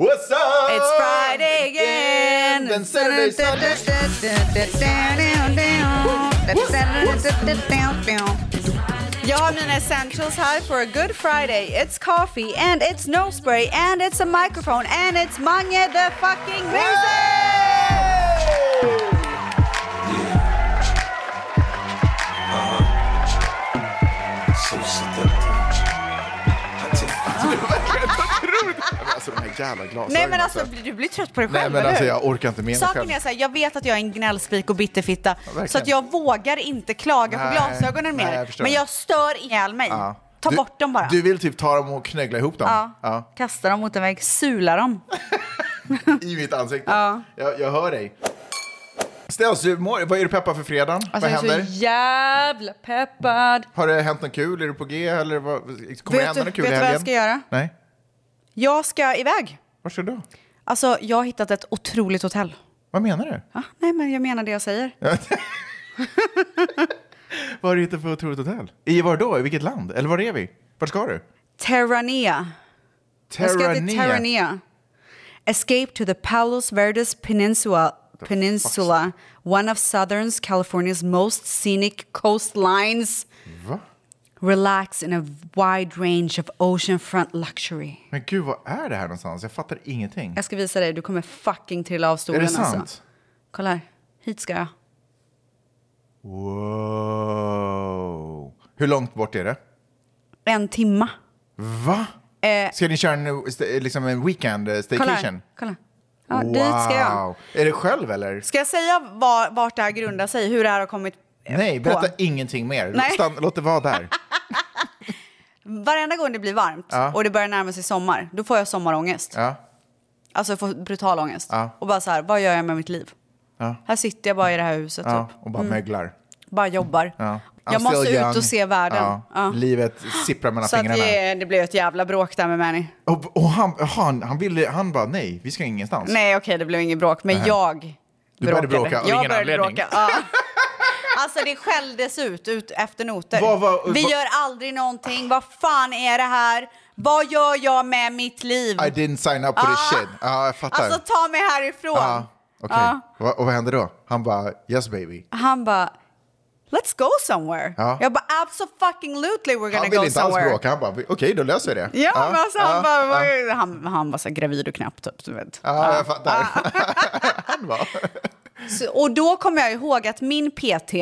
What's up? It's Friday again. Then Saturday, Sunday. Jag har mina essentials här for a good Friday. It's coffee and it's nose spray and it's a microphone and it's Mange the fucking music! Jävla glasögonen. Nej men alltså du blir trött på dig Nej själv, men eller alltså hur? jag orkar inte med mig Saken själv. är så här, jag vet att jag är en gnällspik och bitterfitta, verkligen. så att jag vågar inte klaga på Nej, glasögonen nej, mer. jag förstår men jag stör ihjäl mig. Ja. Ta Du- bort dem bara. Du vill typ ta dem och knöggla ihop dem? ja. Ja. Kasta dem mot en vägg, sula dem. I mitt ansikte? Ja. Jag, jag hör dig. Ställs, du mår, vad är du peppad för fredagen? Alltså, vad jag är händer? så jävla peppad. Har det hänt något kul? Är du på G? Eller vad, kommer det hända något kul i du vad helgen? jag ska göra? Nej. Jag ska iväg. Var ska du då? Alltså, jag har hittat ett otroligt hotell. Vad menar du? Ja, nej, men jag menar det jag säger. Vad har du hittat för otroligt hotell? I var då? I vilket land? Eller var är vi? Vart ska du? Terranea. Jag ska till Terranea. Escape to the Palos Verdes Peninsula, Peninsula one of Southern California's most scenic coastlines. Va? Relax in a wide range of oceanfront luxury. Men gud, vad är det här någonstans? Jag fattar ingenting. Jag ska visa dig, du kommer fucking trilla av Är stolen det sant? alltså. Kolla här, hit ska jag. Wow. Hur långt bort är det? En timma. Va? Eh, Ska ni köra en, liksom en weekend eh, kolla staycation? här, kolla. Ja, Dit ska jag. Wow. Är det själv eller? Ska jag säga var, vart det här grundar sig, hur det här har kommit eh, Nej, på? berätta ingenting mer. Stann, låt det vara där. Varenda gång det blir varmt Ja. och det börjar närma sig sommar, då får jag sommarångest. Ja. Alltså jag får brutal ångest. Ja. Och bara så här, vad gör jag med mitt liv? Här sitter jag bara i det här huset typ. och bara möglar. Bara jobbar. Jag måste still ut young. och se världen. Livet sipprar mellan Så fingrarna. det, det blev ett jävla bråk där med Manny. Och, och han, han, han ville, han bara nej, vi ska ingenstans. Nej okej, det blev inget bråk. Men jag Du började bråka av jag ingen anledning. Bråka. Alltså det skälldes ut, ut efter noter. Vad var- Vi vad- gör aldrig någonting. Vad fan är det här? Vad gör jag med mitt liv? I didn't sign up for this Ah. shit. Ja, jag fattar. Alltså ta mig härifrån. Ja, okej. Ja. Va- Och vad hände då? Han bara, yes baby. Han bara, let's go somewhere. Ja. Jag bara, absolutely we're gonna Han ville go inte alls somewhere. bråka, han bara, okej då löser vi det. Ja, men alltså, han, ja, bara, ja. var- han, han var så gravid och knappt typ, du vet. Ja, jag fattar. han var. Så, och då kommer jag ihåg att min PT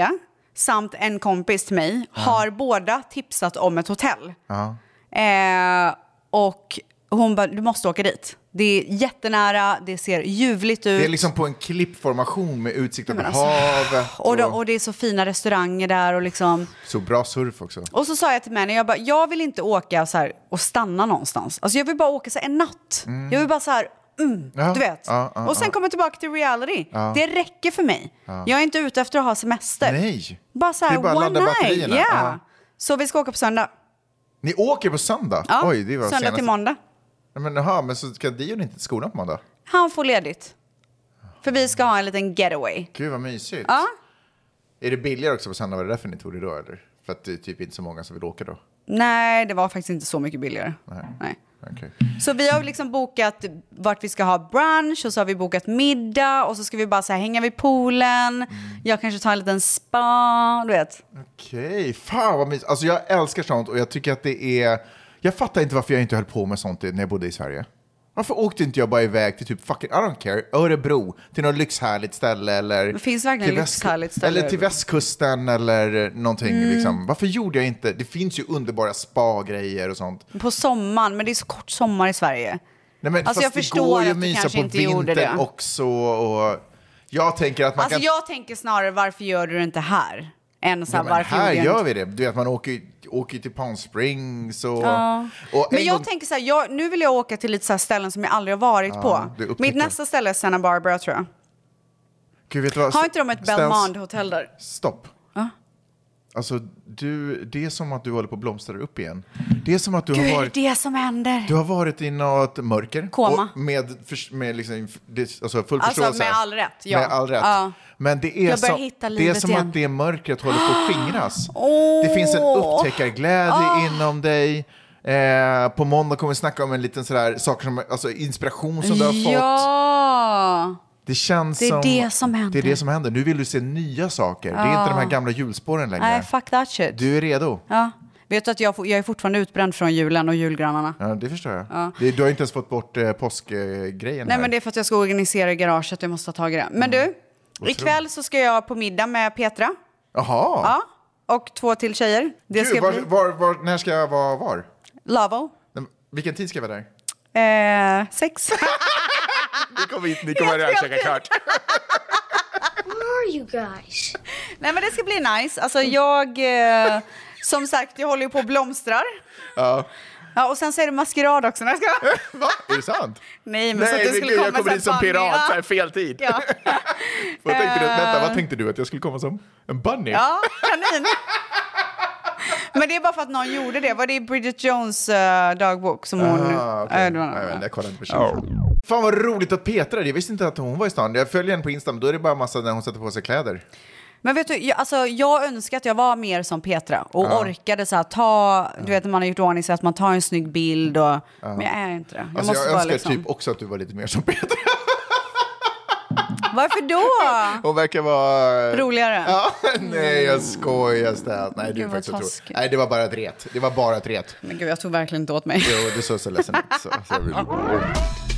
samt en kompis till mig har båda tipsat om ett hotell. Ja. Eh, och hon bara, du måste åka dit. Det är jättenära, det ser ljuvligt ut. Det är liksom på en klippformation med utsikt över alltså, havet. och, då, och det är så fina restauranger där och liksom... Så bra surf också. Och så sa jag till Manny, jag bara, jag vill inte åka så här och stanna någonstans. Alltså jag vill bara åka så här en natt. Jag vill bara så här, mm, Ja, du vet. ja, ja, och sen komma tillbaka till reality. Det räcker för mig. Jag är inte ute efter att ha semester. Nej. Bara så här, bara one night. Ja. Så vi ska åka på söndag. Ni åker på söndag? Ja, Oj, det var söndag senaste. till måndag. Nej, Men, jaha, men så ska Dion inte till skolan på måndag? Han får ledigt. För vi ska ha en liten getaway. Gud vad mysigt. Ja. Är det billigare också på söndag? Var det därför ni tog det då eller? För att det är typ inte så många som vill åka då? Nej, det var faktiskt inte så mycket billigare. Nej. Okej. Så vi har liksom bokat vart vi ska ha brunch och så har vi bokat middag och så ska vi bara så här hänga vid poolen. Mm. Jag kanske tar en liten spa, du vet. Okej, fan vad mysigt. Alltså jag älskar sånt och jag tycker att det är... Jag fattar inte varför jag inte höll på med sånt när jag bodde i Sverige. Varför åkte inte jag bara iväg till typ fucking, I don't care, Örebro, till något lyxhärligt ställe eller... Det finns verkligen lyxhärligt ställe Eller till västkusten eller någonting Mm. liksom. Varför gjorde jag inte? Det finns ju underbara spa-grejer och sånt. På sommaren, men det är så kort sommar i Sverige. Nej, men Alltså, fast jag det går ju att mysa på vintern också och... Jag tänker att man Alltså kan... jag tänker snarare varför gör du det inte här? Så Ja, varför här gör vi det. Du vet, man åker, åker till Palm Springs och... Ja. och Men en jag gång- tänker så här, jag, nu vill jag åka till lite så ställen som jag aldrig har varit du på. Mitt nästa ställe är Santa Barbara tror jag. Gud? Har inte de ett Ställs- Belmond hotell där? Stopp. Alltså, du, det är som att du håller på att blomstra upp igen. Det är som att du Gud, har varit... det som händer? Du har varit i något mörker. Koma. Med, med liksom, det, alltså full Alltså, förståelse. med all rätt, ja. Med all rätt. Ja. Men det är, som, det är som igen. att det mörkret håller på att skingras. Åh. Det finns en upptäckarglädje inom dig. Eh, på måndag kommer vi snacka om en liten sådär, saker som, alltså inspiration som du har fått. Ja! Det känns Det är som, det som händer. Det är det som händer. Nu vill du se nya saker. Det är inte de här gamla hjulspåren längre. Nej, fuck that shit. Du är redo. Ja. Vet du att jag, jag är fortfarande utbränd från julen och julgranarna? Ja, det förstår jag. Det, du har inte ens fått bort eh, påskgrejen Nej, här. men det är för att jag ska organisera i garaget. Jag måste ta tag i det. Men du, ikväll så ska jag på middag med Petra. Jaha. Ja. Och två till tjejer. Det ska Gud, var, bli var, var, när ska jag vara var? Lavo. Vilken tid ska jag vara där? Eh, sex. Ni kommer hit, ni kommer Helt käka klart. Where are you guys? Nej, men det ska bli nice. Alltså jag, eh, som sagt, jag håller ju på och blomstrar. Ja. Ja, och sen så är det maskerad också. Nej, jag ska... Va? Är det sant? Nej, men så att Nej, men skulle komma jag kommer dit som pirat, så här Ja. fel tid. Ja. vad, tänkte du, vänta, vad tänkte du? Att jag skulle komma som en bunny? ja, kanin. Men det är bara för att någon gjorde det. Var det i Bridget Jones eh, dagbok som hon... Ah, okej. Eh, det var- vet inte, jag kollar inte på tjejer. Fan vad roligt att Petra är. Jag visste inte att hon var i stan. Jag följer henne på Insta, men då är det bara massa när hon sätter på sig kläder. Men vet du, jag, alltså, jag önskar att jag var mer som Petra och orkade så här, ta, du vet när man har gjort ordning så att man tar en snygg bild och, men jag är inte det. Jag Alltså, jag önskar liksom, typ också att du var lite mer som Petra. varför då? Hon verkar vara... Roligare? Ja, nej, jag skojar Stan. Nej, du faktiskt otrolig. Nej, det var bara ett ret. Det var bara ett ret. Men gud, jag tog verkligen inte åt mig. Jo, du såg så ledsen ut. Så, så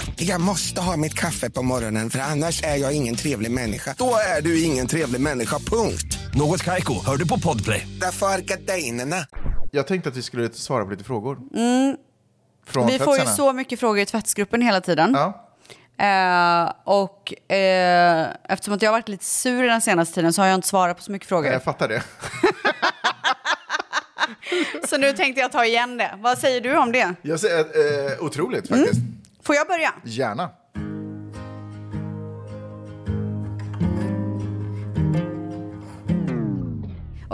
Jag måste ha mitt kaffe på morgonen för annars är jag ingen trevlig människa. Då är du ingen trevlig människa, punkt. Något Kaiko, hör du på Podplay. Därför är gardinerna. Jag tänkte att vi skulle svara på lite frågor. Från Mm. Vi får ju så mycket frågor i tvättsgruppen hela tiden. Ja. Eh, och eh, eftersom att jag har varit lite sur den senaste tiden så har jag inte svarat på så mycket frågor. Jag fattar det. Så nu tänkte jag ta igen det. Vad säger du om det? Jag säger eh, otroligt faktiskt. Får jag börja? Gärna.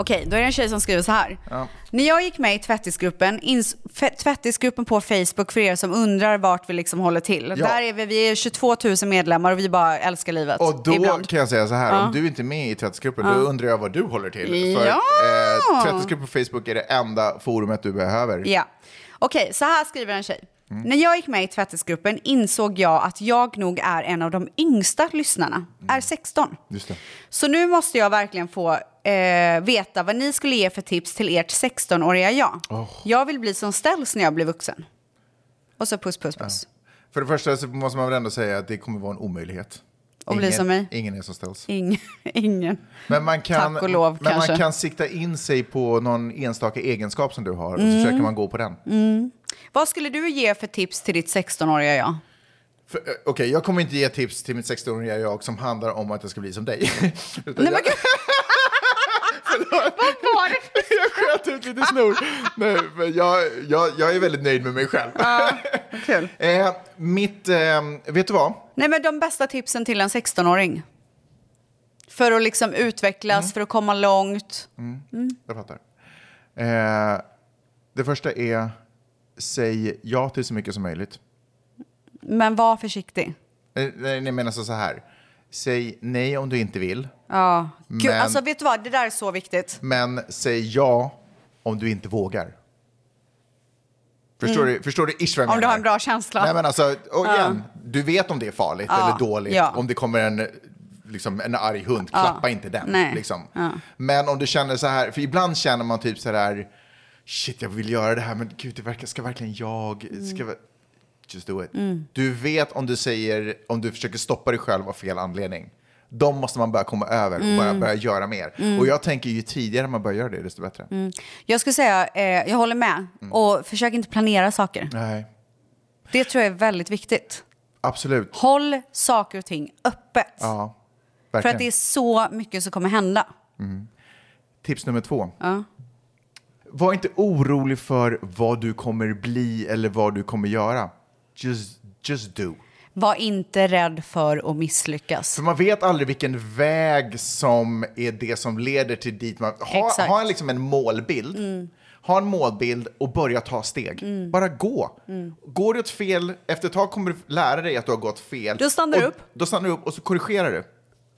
Okej, då är det en tjej som skriver så här. När jag gick med i tvättisgruppen, ins- tvättisgruppen på Facebook för er som undrar vart vi liksom håller till. Ja. Där är vi, vi är 22 000 medlemmar och vi bara älskar livet. Och då Ibland. kan jag säga så här, om du inte är med i tvättisgruppen, då undrar jag vad du håller till. För Ja. eh, tvättisgruppen på Facebook är det enda forumet du behöver. Ja. Okej, så här skriver en tjej. När jag gick med i tvättisgruppen insåg jag att jag nog är en av de yngsta lyssnarna, är 16. Just det. Så nu måste jag verkligen få eh, veta vad ni skulle ge för tips till ert 16-åriga jag. Jag vill bli som ställs när jag blir vuxen. Och så puss, puss, puss. För det första så måste man väl ändå säga att det kommer vara en omöjlighet. Och bli som mig? Ingen är som ställs. Ing, ingen. Men man kan, Tack och lov, men kanske. man kan sikta in sig på någon enstaka egenskap som du har och Mm. så försöker man gå på den. Vad skulle du ge för tips till ditt 16-åriga jag? Eh, Okej, jag kommer inte ge tips till mitt 16-åriga jag som handlar om att jag ska bli som dig. Nej, men jag. Vad var det? jag sköt ut lite snor. Nej, men jag, jag, jag är väldigt nöjd med mig själv. Kul. Eh, mitt, eh, vet du vad? Nej, men de bästa tipsen till en 16-åring. För att liksom utvecklas, Mm. för att komma långt. Jag fattar. Eh, det första är, säg ja till så mycket som möjligt. Men var försiktig. Eh, Nej, jag menar så så här. Säg nej om du inte vill, Ja. Gud, Men- Alltså, vet du vad? Det där är så viktigt. men säg ja om du inte vågar. Förstår, du, förstår du ish vad jag Mm. Om du menar? har en bra känsla. Nej, men alltså, och igen, du vet om det är farligt Ja, eller dåligt. ja. Om det kommer en, liksom, en arg hund, klappa inte den. Nej. Liksom. Ja. Men om du känner så här, för ibland känner man typ så här, shit jag vill göra det här, men gud det verkar, ska verkligen jag, Mm. ska, va- just do it. Du vet om du säger, om du försöker stoppa dig själv av fel anledning. De måste man börja komma över och Mm. bara börja göra mer. Och jag tänker ju tidigare man börjar göra det, desto bättre. Jag skulle säga, eh, jag håller med. Mm. Och försök inte planera saker. Nej, Det tror jag är väldigt viktigt. absolut. Håll saker och ting öppet. Ja, För verkligen. att det är så mycket som kommer hända. Tips nummer två. Var inte orolig för vad du kommer bli eller vad du kommer göra. Just, just do. Var inte rädd för att misslyckas. För man vet aldrig vilken väg som är det som leder till dit man... Ha, Exakt. Mm. ha en, liksom en målbild. Ha en målbild och börja ta steg. Bara gå. Mm. Går du åt fel, efter ett tag kommer du lära dig att du har gått fel. Då stannar du upp. Då stannar du upp och så korrigerar du.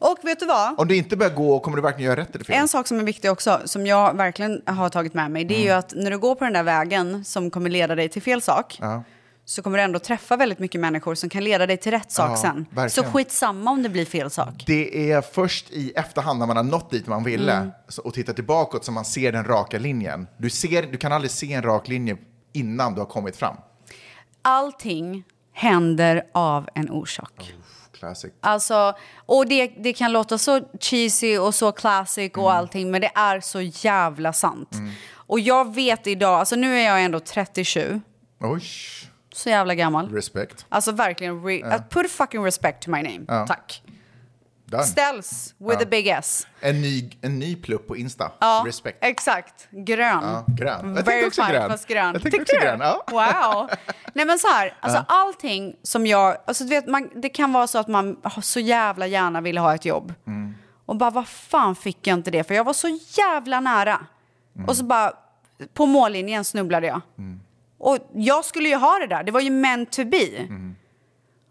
Och vet du vad? Om du inte börjar gå kommer du verkligen göra rätt eller fel. En sak som är viktig också, som jag verkligen har tagit med mig, det är Mm. ju att när du går på den där vägen som kommer leda dig till fel sak, Ja. så kommer du ändå träffa väldigt mycket människor som kan leda dig till rätt sak Ja, sen. verkligen. Så skitsamma om det blir fel sak. Det är först i efterhand när man har nått dit man ville Mm. och tittar tillbaka som man ser den raka linjen. Du, ser, du kan aldrig se en rak linje innan du har kommit fram. Allting händer av en orsak. Classic. Alltså, och det, det kan låta så cheesy och så classic Mm. och allting, men det är så jävla sant. Och jag vet idag, alltså nu är jag ändå 37, Oj, så jävla gammal. respect. Alltså verkligen, re- uh, put fucking respect to my name. Ja. Tack. Done. Ställs with a big S. En ny, en ny plupp på Insta. Ja, Respect. exakt. Grön. Ja, grön. Jag också Verified, grön. fast grön. Jag tänkte också grön, ja. Wow. Nej men så här, alltså allting som jag, alltså du vet, man, det kan vara så att man så jävla gärna vill ha ett jobb. Mm. Och bara, vad fan fick jag inte det? För jag var så jävla nära. Mm. Och så bara, på mållinjen snubblade jag. Och jag skulle ju ha det där, det var ju meant to be. Mm.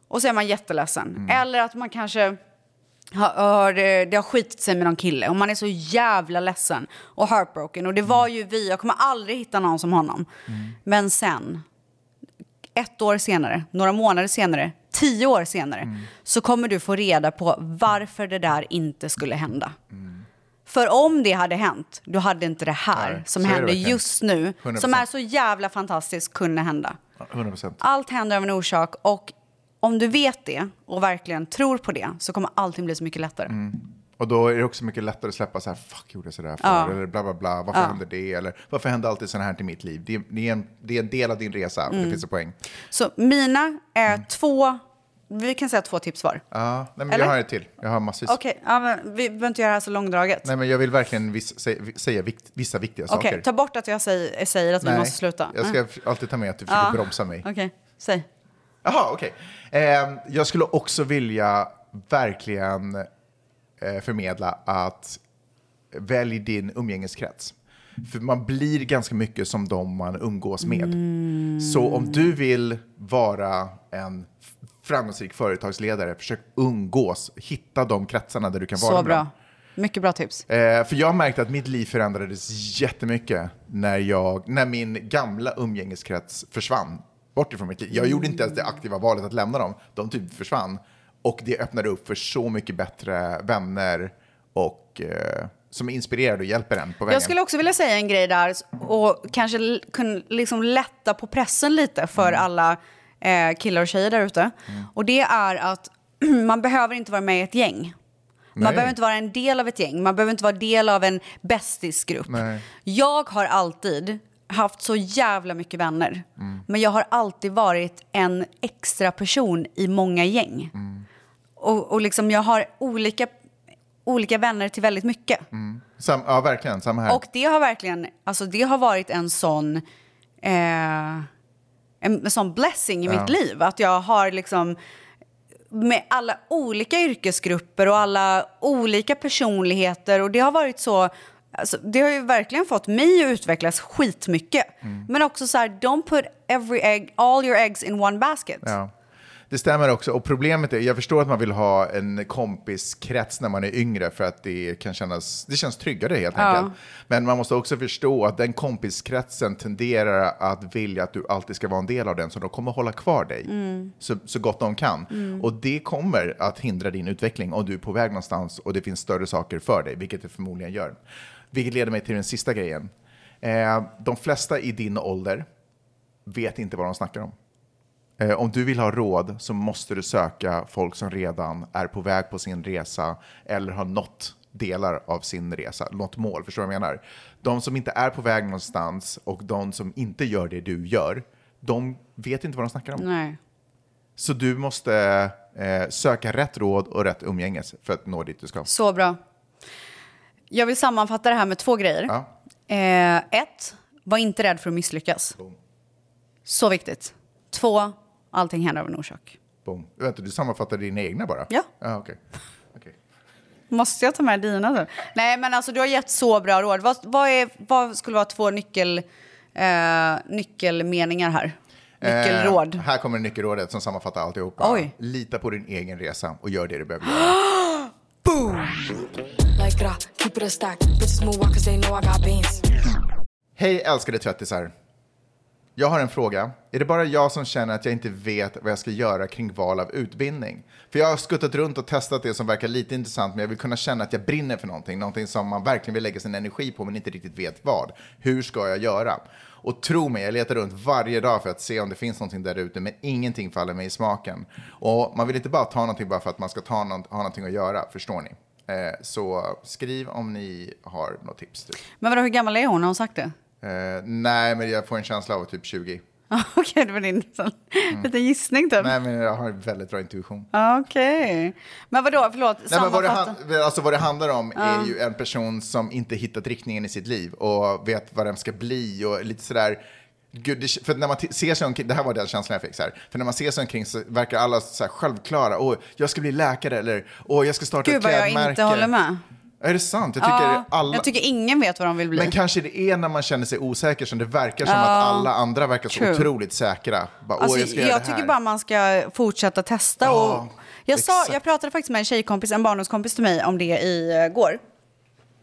Och så är man jätteledsen. Eller att man kanske har, har, eh, det har skitit sig med någon kille och man är så jävla ledsen och heartbroken. Och det var ju vi, jag kommer aldrig hitta någon som honom. Men sen, ett år senare, några månader senare, tio år senare, så kommer du få reda på varför det där inte skulle hända. För om det hade hänt, då hade inte det här Nej, som händer just nu, 100%. som är så jävla fantastiskt, kunna hända. 100 procent. Allt händer av en orsak och om du vet det och verkligen tror på det så kommer allting bli så mycket lättare. Och då är det också mycket lättare att släppa så här, fuck, gjorde jag sådär för? Ja. Eller bla bla bla, varför Ja. hände det? Eller varför hände alltid sådana här till mitt liv? Det, det, är en, det är en del av din resa, Mm. det finns en poäng. Så mina är två, vi kan säga två tips var. Ja, nej, men Eller? jag har ett till. Jag har massvis. Okej, ja, men vi behöver inte göra det här så långdraget. Nej, men jag vill verkligen viss, säga, säga vikt, vissa viktiga Okej, saker. ta bort att jag säger, säger att vi måste sluta. Jag ska alltid ta med att du försöker Ja. bromsa mig. Okej, säg. Jaha, okej. Ehm, jag skulle också vilja verkligen eh, förmedla att välj din umgängeskrets. För man blir ganska mycket som de man umgås med. Mm. Så om du vill vara en framgångsrik företagsledare, försök umgås. Hitta de kretsarna där du kan vara Så bra. Mycket bra tips. Eh, för jag märkte att mitt liv förändrades jättemycket när, jag, när min gamla umgängeskrets försvann bort ifrån mitt liv. Jag gjorde inte ens det aktiva valet att lämna dem. De typ försvann. Och det öppnade upp för så mycket bättre vänner och eh, som är inspirerade och hjälper en på vägen. Jag skulle också vilja säga en grej där och kanske kunna liksom lätta på pressen lite för Mm. alla eh, killar och tjejer där ute. Och det är att man behöver inte vara med i ett gäng. Man Nej. behöver inte vara en del av ett gäng. Man behöver inte vara del av en bästisgrupp. Nej. Jag har alltid haft så jävla mycket vänner. Mm. Men jag har alltid varit en extra person i många gäng. Mm. Och, och liksom jag har olika, olika vänner till väldigt mycket. Sam, ja, verkligen. Samma här. Och det har verkligen, alltså det har varit en sån, eh, en sån blessing i Ja. mitt liv. Att jag har liksom med alla olika yrkesgrupper och alla olika personligheter och det har varit så, alltså, det har ju verkligen fått mig att utvecklas skitmycket. Mm. Men också så här, don't put every egg, all your eggs in one basket. Ja. Det stämmer också. Och problemet är, jag förstår att man vill ha en kompiskrets när man är yngre för att det kan kännas, det känns tryggare helt Ja. enkelt. Men man måste också förstå att den kompiskretsen tenderar att vilja att du alltid ska vara en del av den, så de kommer hålla kvar dig så, så gott de kan. Och det kommer att hindra din utveckling om du är på väg någonstans och det finns större saker för dig, vilket det förmodligen gör. Vilket leder mig till den sista grejen. Eh, de flesta i din ålder vet inte vad de snackar om. Eh, om du vill ha råd så måste du söka folk som redan är på väg på sin resa eller har nått delar av sin resa, något mål. Förstår du vad jag menar? De som inte är på väg någonstans och de som inte gör det du gör, de vet inte vad de snackar om. Nej. Så du måste eh, söka rätt råd och rätt umgänges för att nå dit du ska. Så bra. Jag vill sammanfatta det här med två grejer. Ja. Eh, ett, var inte rädd för att misslyckas. Så viktigt. Två, allting händer av en orsak. Boom. Vänta, du sammanfattar dina egna bara? Ja. Ah, okej. Okej. Måste jag ta med dina då? Nej, men alltså du har gett så bra råd. Vad, vad, är, vad skulle vara två nyckel, eh, nyckelmeningar här? Nyckelråd. Eh, här kommer nyckelrådet som sammanfattar alltihopa. Oj. Lita på din egen resa och gör det du behöver göra. Like gra, keep it a stack. Bitches move on cause they know I got beans. Hej älskade tvättisar. Jag har en fråga. Är det bara jag som känner att jag inte vet vad jag ska göra kring val av utbildning? För jag har skuttat runt och testat det som verkar lite intressant, men jag vill kunna känna att jag brinner för någonting. Någonting som man verkligen vill lägga sin energi på, men inte riktigt vet vad. Hur ska jag göra? Och tro mig, jag letar runt varje dag för att se om det finns någonting där ute, men ingenting faller mig i smaken. Och man vill inte bara ta någonting bara för att man ska ta någon, ha någonting att göra, förstår ni? Eh, så skriv om ni har något tips. Typ. Men vadå, hur gammal är hon? Har hon sagt det? Eh, nej, men jag får en känsla av typ 20. Okej, det var din sån, liten gissning typ. Nej, men jag har väldigt bra intuition. Okej. Men vadå, förlåt, Nej, men vad, det han, alltså vad det handlar om är ju en person som inte hittat riktningen i sitt liv och vet vad den ska bli och lite sådär. Gud, för när man ser sig omkring, det här var den känslan jag fick så här. För när man ser sig omkring så verkar alla så här självklara. Åh, jag ska bli läkare eller åh, jag ska starta Gud ett vad jag klädmärke. inte håller med. Är det sant? Jag tycker Ja, alla... Jag tycker ingen vet vad de vill bli. Men kanske det är när man känner sig osäker som det verkar som Ja. att alla andra verkar så True. otroligt säkra. Bara, Alltså, jag jag tycker bara man ska fortsätta testa. Ja, och jag, sa, jag pratade faktiskt med en tjejkompis, en barndomskompis till mig om det igår.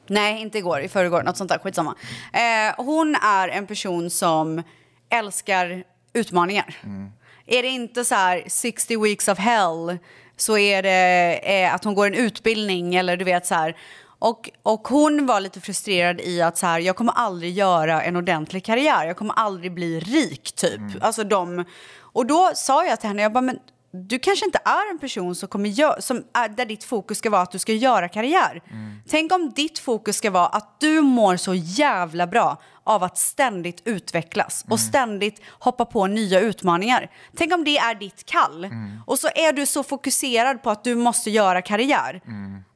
Nej, inte igår, i förrgår, något sånt där, skitsamma. Eh, hon är en person som älskar utmaningar. Mm. Är det inte så här 60 weeks of hell så är det eh, att hon går en utbildning eller du vet så här. Och, och hon var lite frustrerad i att så här, jag kommer aldrig göra en ordentlig karriär. Jag kommer aldrig bli rik typ. Alltså de, och då sa jag till henne, jag bara, men du kanske inte är en person som kommer gö- som är, där ditt fokus ska vara att du ska göra karriär. Tänk om ditt fokus ska vara att du mår så jävla bra av att ständigt utvecklas och ständigt hoppa på nya utmaningar. Tänk om det är ditt kall. Och så är du så fokuserad på att du måste göra karriär.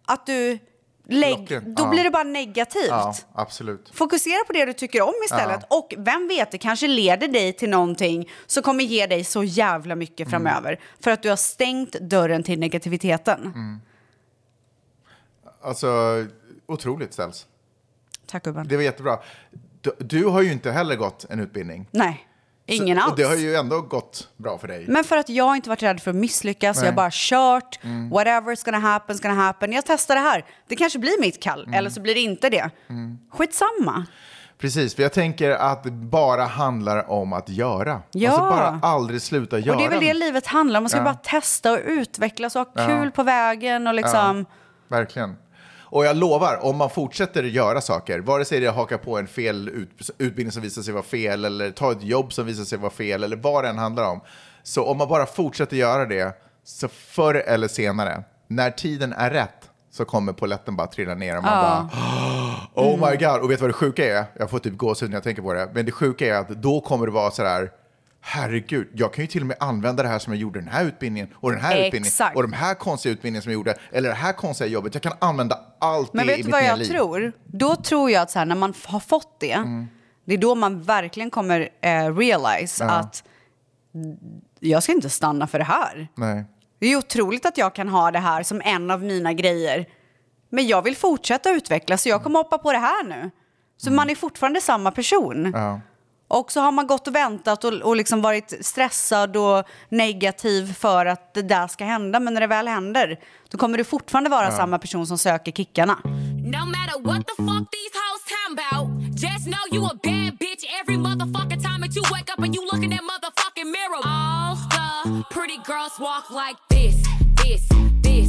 Att du lägg, då ja. blir det bara negativt. Ja, absolut. Fokusera på det du tycker om istället. Och vem vet, det kanske leder dig till någonting som kommer ge dig så jävla mycket Mm. framöver. För att du har stängt dörren till negativiteten. Mm. Alltså, otroligt ställs. Tack gubben. Det var jättebra. Du, du har ju inte heller gått en utbildning. Nej, ingen Så- alls. Och det har ju ändå gått bra för dig. Men för att jag inte varit rädd för att misslyckas, jag Nej. har bara kört, Mm. whatever's gonna happen, gonna happen. Jag testar det här. Det kanske blir mitt kall, Mm. eller så blir det inte det. Skitsamma. Precis, för jag tänker att det bara handlar om att göra. Ja. Alltså bara aldrig sluta göra. Och det är väl det livet handlar om. Man ska Ja. bara testa och utvecklas och ha Ja. kul på vägen och liksom... Verkligen. Och jag lovar, om man fortsätter göra saker, vare sig det är haka på en fel ut, utbildning som visar sig vara fel, eller ta ett jobb som visar sig vara fel, eller vad det än handlar om. Så om man bara fortsätter göra det, så förr eller senare, när tiden är rätt, så kommer polletten bara trilla ner och man Ja. bara Oh my god, och vet du vad det sjuka är? Jag får typ gåshud när jag tänker på det. Men det sjuka är att då kommer det vara sådär, herregud, jag kan ju till och med använda det här som jag gjorde den här utbildningen och den här utbildningen Exakt. och de här konstiga utbildningarna som jag gjorde, eller det här konstiga jobbet. Jag kan använda allt Men det i vet du mitt vad jag liv. tror? Då tror jag att så här, när man har fått det, Mm. det är då man verkligen kommer eh, realize Ja. att jag ska inte stanna för det här. Nej. Det är otroligt att jag kan ha det här som en av mina grejer. Men jag vill fortsätta utvecklas så jag kommer hoppa på det här nu. Så man är fortfarande samma person. Mm. Ja. Och så har man gått och väntat och, och liksom varit stressad och negativ för att det där ska hända. Men när det väl händer, då kommer du fortfarande vara Ja. samma person som söker kickarna. No matter what the fuck these hoes talking about, just know you a bad bitch every motherfucking time that you wake up and you look in that motherfucking mirror. All the pretty girls walk like this, this, this,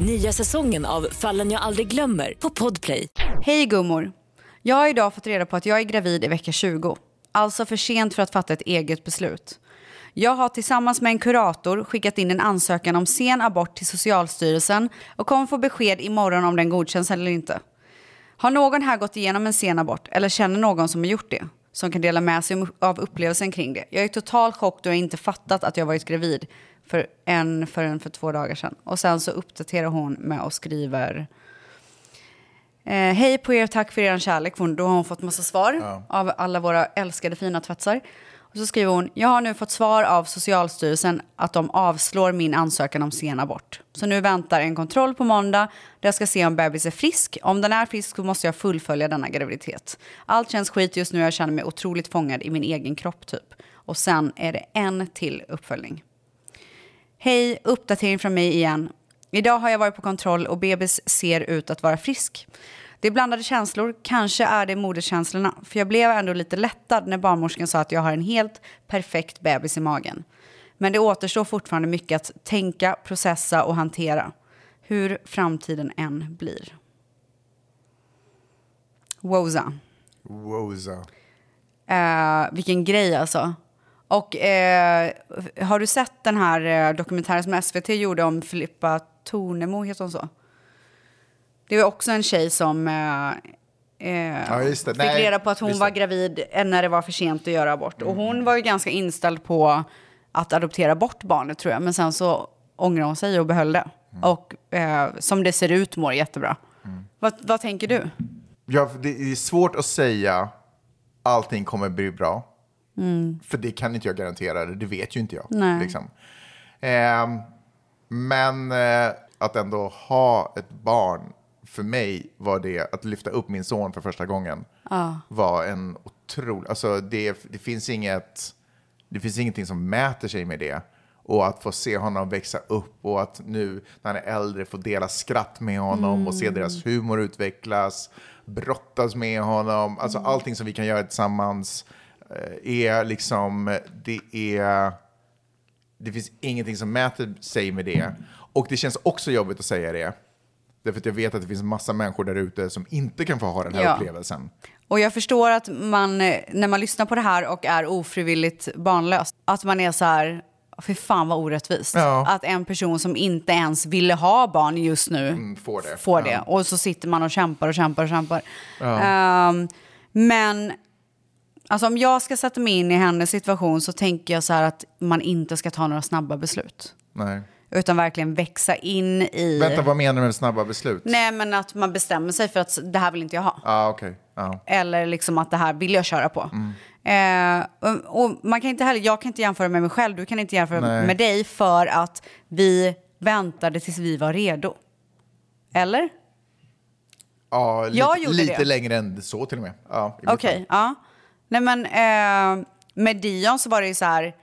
Nya säsongen av Fallen jag aldrig glömmer på Podplay. Hej gummor! Jag har idag fått reda på att jag är gravid i vecka 20. Alltså för sent för att fatta ett eget beslut. Jag har tillsammans med en kurator skickat in en ansökan om sen abort till Socialstyrelsen och kommer få besked imorgon om den godkänns eller inte. Har någon här gått igenom en sen abort eller känner någon som har gjort det? Som kan dela med sig av upplevelsen kring det. Jag är totalt chock då jag inte fattat att jag varit gravid för en förrän för två dagar sedan. Och sen så uppdaterar hon med och skriver eh, Hej på er, tack för er kärlek. Då har hon fått massa svar Ja. av alla våra älskade fina tvättsar. Och så skriver hon, jag har nu fått svar av Socialstyrelsen att de avslår min ansökan om sen abort. Så nu väntar en kontroll på måndag där jag ska se om bebis är frisk. Om den är frisk så måste jag fullfölja denna graviditet. Allt känns skit just nu, jag känner mig otroligt fångad i min egen kropp typ. Och sen är det en till uppföljning. Hej, uppdatering från mig igen. Idag har jag varit på kontroll och bebis ser ut att vara frisk. Det är blandade känslor, kanske är det moderskänslorna. För jag blev ändå lite lättad när barnmorskan sa att jag har en helt perfekt bebis i magen. Men det återstår fortfarande mycket att tänka, processa och hantera. Hur framtiden än blir. Woza. Woza. Eh, vilken grej alltså. Och eh, har du sett den här eh, dokumentären som SVT gjorde om Filippa Tornemo, heter hon så? Det var också en tjej som eh, eh, Ja, fick Nej, reda på att hon var. Mm. gravid eh, när det var för sent att göra abort. Och hon var ju ganska inställd på att adoptera bort barnet tror jag. Men sen så ångrade hon sig och behöll det. Mm. Och eh, som det ser ut mår jättebra. Vad, vad tänker du? Ja, det är svårt att säga allting kommer bli bra. Mm. För det kan inte jag garantera, det vet ju inte jag. Nej. Liksom. Ehm, men eh, att ändå ha ett barn, för mig var det att lyfta upp min son för första gången. Ja. Var en otrolig, alltså det, det finns inget, det finns ingenting som mäter sig med det. Och att få se honom växa upp och att nu när han är äldre få dela skratt med honom och se Mm. deras humor utvecklas, brottas med honom, alltså allting som vi kan göra tillsammans eh, är liksom, det är, det finns ingenting som mäter sig med det. Och det känns också jobbigt att säga det. Därför att jag vet att det finns massa människor där ute som inte kan få ha den här Ja. upplevelsen. Och jag förstår att man, eh, när man lyssnar på det här och är ofrivilligt barnlös, att man är så här, för fan vad orättvist. Ja. Att en person som inte ens ville ha barn just nu Mm, får det. får det. Ja. Och så sitter man och kämpar och kämpar och kämpar. Ehm, men alltså om jag ska sätta mig in i hennes situation så tänker jag så här att man inte ska ta några snabba beslut. Nej. Utan verkligen växa in i... Vänta, vad menar du med snabba beslut? Nej, men att man bestämmer sig för att det här vill inte jag ha. Ja, okej. Ja. Eller liksom att det här vill jag köra på. Mm. Eh, och, och man kan inte heller, jag kan inte jämföra med mig själv, du kan inte jämföra Nej. med dig för att vi väntade tills vi var redo. Eller? Ja, lite, lite det. längre än så till och med. Ja, Okej, fall. ja. Nej men eh, med Dion så var det ju så här,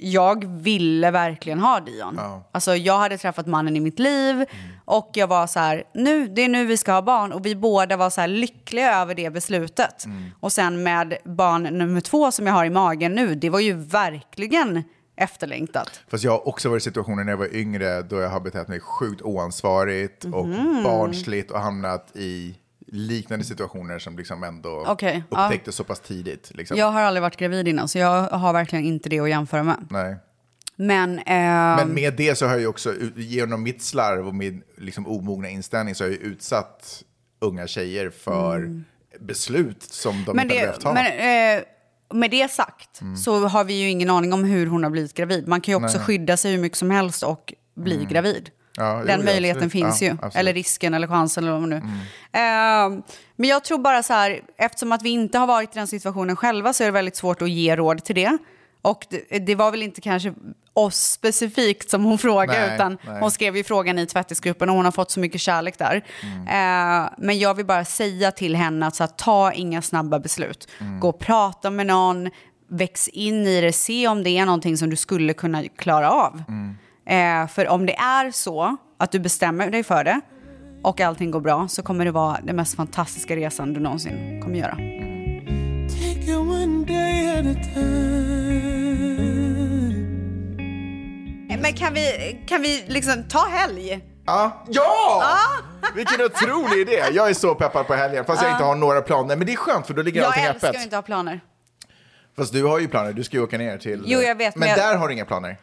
jag ville verkligen ha Dion. Ja. Alltså jag hade träffat mannen i mitt liv och jag var så här, nu, det är nu vi ska ha barn. Och vi båda var så här lyckliga över det beslutet. Och sen med barn nummer två som jag har i magen nu, det var ju verkligen efterlängtat. Fast jag har också varit i situationer när jag var yngre då jag har betett mig sjukt oansvarigt och Mhm. barnsligt och hamnat i liknande situationer som liksom ändå ja. upptäcktes så pass tidigt. Liksom. Jag har aldrig varit gravid innan så jag har verkligen inte det att jämföra med. Nej. Men, Men ehm, med det så har jag också, genom mitt slarv och min liksom, omogna inställning, så har jag utsatt unga tjejer för Mm. beslut som de men inte det, behövt ta. men, eh, med det sagt Mm. så har vi ju ingen aning om hur hon har blivit gravid. Man kan ju också Nej. skydda sig hur mycket som helst och bli Mm. gravid. Ja, jo, Den ja, möjligheten absolut. finns ju. absolut. Eller risken eller chansen eller vad nu. Mm. Eh, men jag tror bara så här, eftersom att vi inte har varit i den situationen själva så är det väldigt svårt att ge råd till det. Och det, det var väl inte kanske oss specifikt som hon frågade, Nej, utan nej. hon skrev ju frågan i tvättisgruppen och hon har fått så mycket kärlek där. Mm. Eh, men jag vill bara säga till henne att så här, ta inga snabba beslut. Mm. Gå och prata med någon, väx in i det, se om det är någonting som du skulle kunna klara av. Mm. Eh, för om det är så att du bestämmer dig för det och allting går bra så kommer det vara den mest fantastiska resan du någonsin kommer göra. Take it one day at a time. Men kan vi, kan vi liksom ta helg? Ja! Ja! Vilken otrolig idé! Jag är så peppad på helgen, fast jag Ja. inte har några planer. Men det är skönt, för då ligger Jag allting älskar öppet. att inte ha planer. Fast du har ju planer, du ska ju åka ner till... Jo, jag vet, Men, men jag- där har du inga planer?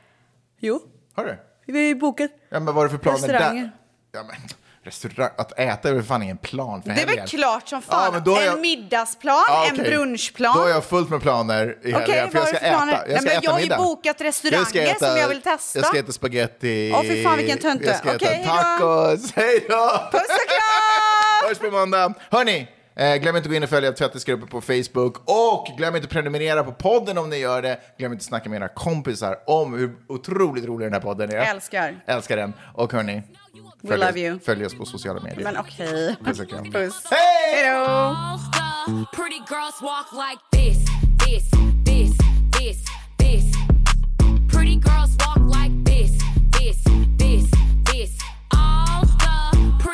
Jo, Har du? vi har ju bokat Ja, men vad är det för planer restauranger. där? Ja, men restaurang, att äta är väl fan ingen plan för Det är väl helgen? klart som Ja, fan. men då är jag- En middagsplan, Ja, en okej. brunchplan. Då har jag fullt med planer i helgen, Okej, för jag är ska det för planer? äta. Jag Nej, ska men äta jag har ju middag. bokat restauranger som jag vill testa. Jag ska äta spaghetti. Åh, fy fan, vilken tönte. Jag ska äta Okej, hejdå. tacos. Hej då! Puss och kram! Hörs på måndag. Hörni, eh, glöm inte att gå in och följa tvättisgruppen på Facebook. Och glöm inte att prenumerera på podden om ni gör det. Glöm inte att snacka med era kompisar om hur otroligt rolig den här podden är. Älskar. Älskar den. Och hörni, We följ, love oss, you. följ oss på sociala medier. Men okej. Puss och kram. Puss. Hej! Hej då!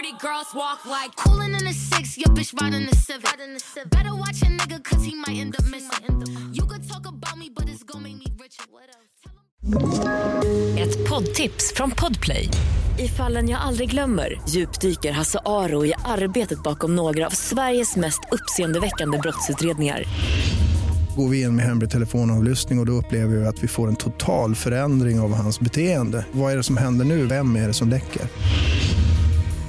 Pretty girls walk like Coolin' in the six, your bitch riding the civic. Better watch a nigga, cause he might end up missing. You could talk about me, but it's gonna make me richer. Ett poddtips från Podplay. I fallen jag aldrig glömmer djupdyker Hasse Aro i arbetet bakom några av Sveriges mest uppseendeväckande brottsutredningar. Går vi in med hemlig telefonavlyssning och, och då upplever vi att vi får en total förändring av hans beteende. Vad är det som händer nu? Vem är det som läcker?